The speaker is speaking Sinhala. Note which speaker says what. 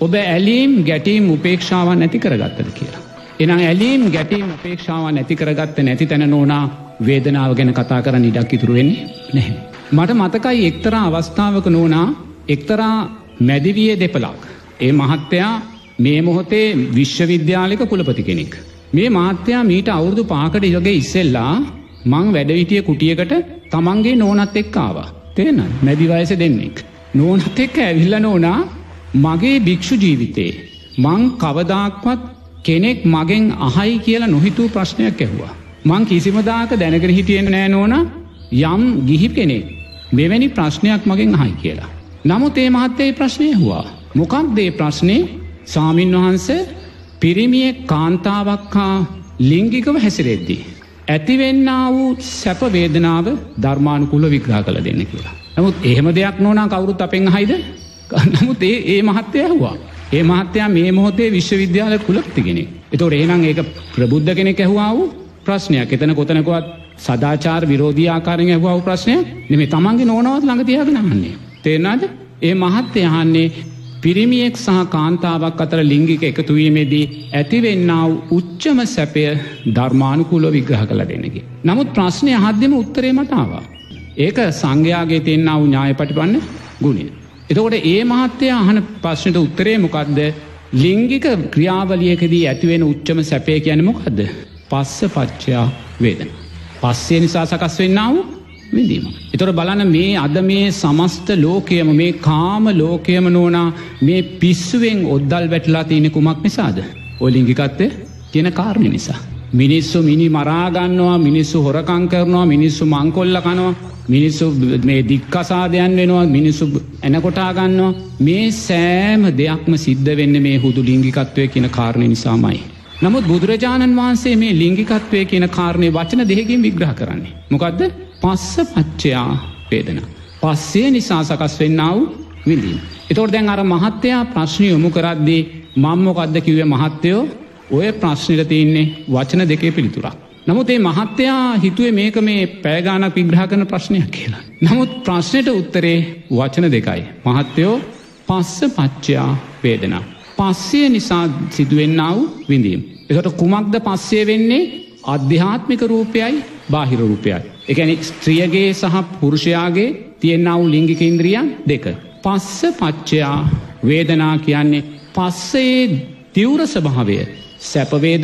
Speaker 1: ඔබ ඇලීම් ගැටීම් උපේක්ෂාවන් නැති කරගත්තද කියලා. එනම් ඇලීම් ගැටීම් උපේක්ෂාව නැති කරගත්ත නැති තැන නෝනා වේදනාව ගැන කතා කරන්න ඉඩක් ඉතුරුවෙන්නේ නැහැ. මට මතකයි එක්තරා අවස්ථාවක නෝනා එක්තරා මැදිවිය දෙපලක්. ඒ මහත්තයා මේ මොහොතේ විශ්වවිද්‍යාලික කුලපති කෙනෙක්. මේ මාත්‍යයා මීට අවුරුදු පාකට යොගේ ඉස්සෙල්ලා මං වැඩවිටිය කුටියකට තමන්ගේ නෝනත් එක්කාවා. තේන මැදිවයස දෙන්නෙක්. නෝනත් එක්ක ඇවිල්ල නෝනා මගේ භික්‍ෂු ජීවිතේ. මං කවදාක්වත් කෙනෙක් මගෙන් අහයි කියලා නොහිතූ ප්‍රශ්නයක් ඇහවා. මං කිසිමදාක දැනකර හිටියෙන් නෑ නෝන යම් ගිහි කෙනෙක් මෙවැනි ප්‍රශ්නයක් මගෙන් අහයි කියලා. නමුත් ඒ මහත්තේ ප්‍රශ්නය හවා. මොකක්දේ ප්‍රශ්නය සාමීන් වහන්ස පිරිමිය කාන්තාවක් හා ලිංගිකව හැසිරෙද්දී. ඇතිවෙන්න වූ සැපවේදනාව ධර්මානුකුල විග්‍රහ කළ දෙන්න කියලා. නමුත් එහෙම දෙයක් නොනා කවුරුත් අපෙන් හයිද නමුත් ඒ ඒ මහත්තය හවා. ඒ මහත්තයා මේ මොහොතේ විශ්වවිද්‍යාල කුලක්තිගෙන. එතොට ඒනම් ඒක ප්‍රබුද්ධ කෙනෙ ඇහවා වූ ප්‍රශ්නයක් එතන කොතනකොත් සදාචාර විරෝධී ආකාරෙන් ඇහවාව ප්‍රශ්නය නෙමේ තමන්ගේ නොනවත් ළඟතියාගෙන අහන්නේ. තේරනාද ඒ මහත්තය අහන්නේ පිරිමියෙක් සහ කාන්තාවක් අතර ලිංගික එකතුවීමේදී ඇතිවෙන්නාව උච්චම සැපය ධර්මානුකූලෝ විග්‍රහ කළ දෙන්නකි. නමුත් ප්‍රශ්නය හද්‍යම උත්තරේ මටාවා. ඒක සංඝයාගේ තියෙන්න්නාව ඥාය පටිපන්න ගුණේ. එතකොට ඒ මහත්තය අහන ප්‍රශ්නයට උත්තරේ මොකක්ද ලිංගික ක්‍රියාවලියකදී ඇතිවෙන උච්චම සැපය කියන මොකක්ද. පස්ස පච්චයා වේදන. පස්සේ නිසා සකස් වෙන්නාව විදීම. එතොට බලන මේ අද මේ සමස්ත ලෝකයම මේ කාම ලෝකයම නෝනා මේ පිස්සුවෙන් ඔද්දල් වැටලා තියෙන කුමක් නිසාද. ඔලිංගිකත්තේ තියෙන කාරණය නිසා. මිනිස්සු මිනි මරාගන්නවා මිනිස්සු හොරකං කරනවා මිනිස්සු මංකොල්ල කනවා මිනිස්සු මේ දික්කසාදයන් වෙනවා මිනිස්සු ඇනකොටාගන්නවා මේ සෑම දෙයක්ම සිද්ධ වෙන්න මේ හුදු ලිංගිකත්වය කියන කාරණය නිසාමයි. නමුත් බුදුරජාණන් වහන්සේ මේ ලිංගිකත්වය කියන කාරණය වචන දෙහකින් විග්‍රහ කරන්නේ. මොකක්ද පස්ස පච්චයා වේදන. පස්සේ නිසා සකස් වෙන්නාව විඳීම. එතොට දැන් අර මහත්තයා ප්‍රශ්නය යොමු කරද්දී මංමොකක්ද කිව්ව මහත්තයෝ ඔය ප්‍රශ්නයට තියන්නේ වචන දෙකේ පිළිතුරක්. නමුත් ඒ මහත්තයා හිතුවේ මේක මේ පෑගානක් විග්‍රහ කරන ප්‍රශ්නයක් කියලා. නමුත් ප්‍රශ්නයට උත්තරේ වචන දෙකයි. මහත්තයෝ පස්ස පච්චයා වේදනා. පස්සේ නිසා සිදුවෙන්නාව විඳීම්. එකට කුමක්ද පස්සේ වෙන්නේ අධ්‍යාත්මික රූපයයි බාහිර රූපයයි. එකැන ස්ත්‍රියගේ සහ පුරුෂයාගේ තියෙන්න්නාව ලිංගික ඉන්ද්‍රියන් දෙක. පස්ස පච්චයා වේදනා කියන්නේ පස්සේ තිවුර ස්භාවය සැපවේද